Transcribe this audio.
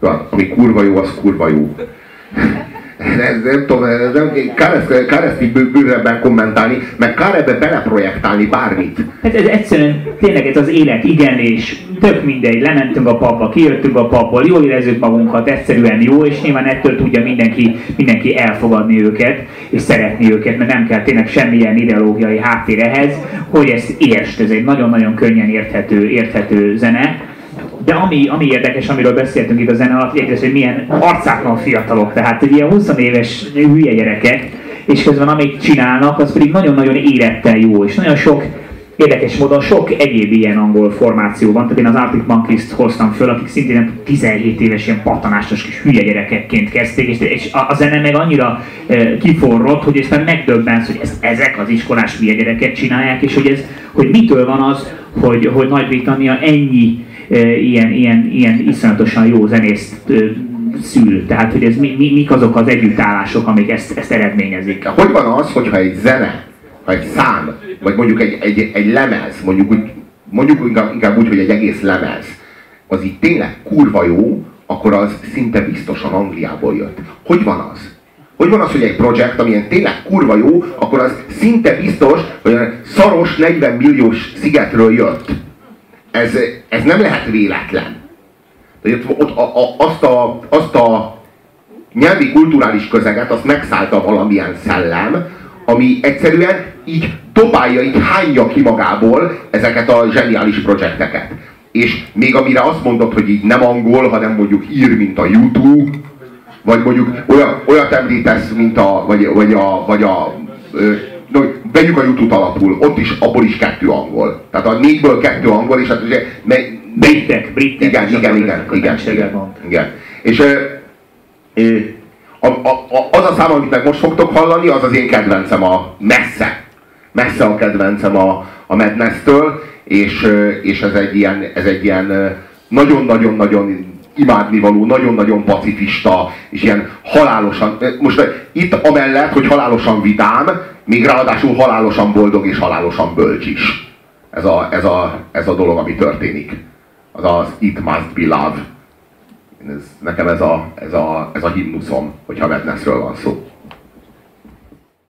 Ami kurva jó, az kurva jó. Ez, nem tudom, nem, kár ezt így bővebben kommentálni, meg kár ebbe beleprojektálni bármit. Hát ez egyszerűen tényleg ez az élet, igen, és tök mindegy, lementünk a papba, kijöttünk a papból, jól érezzük magunkat, egyszerűen jó, és nyilván ettől tudja mindenki, mindenki elfogadni őket, és szeretni őket, mert nem kell tényleg semmilyen ideológiai háttér ehhez, hogy ezt értsd, ez egy nagyon-nagyon könnyen érthető, érthető zene, de ami, ami érdekes, amiről beszéltünk itt a zene alatt, egyrészt, hogy milyen arcátlan fiatalok, tehát egy ilyen 20 éves hülye gyerekek, és közben amit csinálnak, az pedig nagyon-nagyon érettel jó, és nagyon sok érdekes módon sok egyéb ilyen angol formáció van, tehát én az Arctic Monkeys-t hoztam föl, akik szintén 17 éves ilyen patanásos kis hülye gyerekekként kezdték, és, és a, zene meg annyira kiforrott, hogy ezt megdöbbensz, hogy ez, ezek az iskolás hülye gyerekek csinálják, és hogy, ez, hogy mitől van az, hogy, hogy Nagy-Britannia ennyi ilyen, ilyen, ilyen iszonyatosan jó zenészt szül. Tehát, hogy ez mi, mi, mik azok az együttállások, amik ezt, ezt eredményezik. Hogy van az, hogyha egy zene, ha egy szám, vagy mondjuk egy, egy, egy lemez, mondjuk, úgy, mondjuk inkább, úgy, hogy egy egész lemez, az így tényleg kurva jó, akkor az szinte biztosan Angliából jött. Hogy van az? Hogy van az, hogy egy projekt, amilyen tényleg kurva jó, akkor az szinte biztos, hogy a szaros 40 milliós szigetről jött ez, ez nem lehet véletlen. Ott a, a, azt, a, azt a nyelvi kulturális közeget, azt megszállta valamilyen szellem, ami egyszerűen így dobálja, így hányja ki magából ezeket a zseniális projekteket. És még amire azt mondod, hogy így nem angol, hanem mondjuk ír, mint a YouTube, vagy mondjuk olyan, olyat említesz, mint a, vagy, vagy a, vagy a no, vegyük a YouTube alapul, ott is, abból is kettő angol. Tehát a négyből kettő angol, és hát ugye... Me, britek, britek. Igen, igen, igen, igen, igen, igen. És a, a, a, az a szám, amit meg most fogtok hallani, az az én kedvencem a messze. Messze a kedvencem a, a Madness-től, és, és ez egy ilyen, ez egy ilyen nagyon-nagyon-nagyon imádnivaló, nagyon-nagyon pacifista, és ilyen halálosan, most itt amellett, hogy halálosan vidám, még ráadásul halálosan boldog és halálosan bölcs is. Ez a, ez a, ez a dolog, ami történik. Az az It Must Be Love. Ez, nekem ez a, ez a, ez a himnuszom, hogyha Madnessről van szó.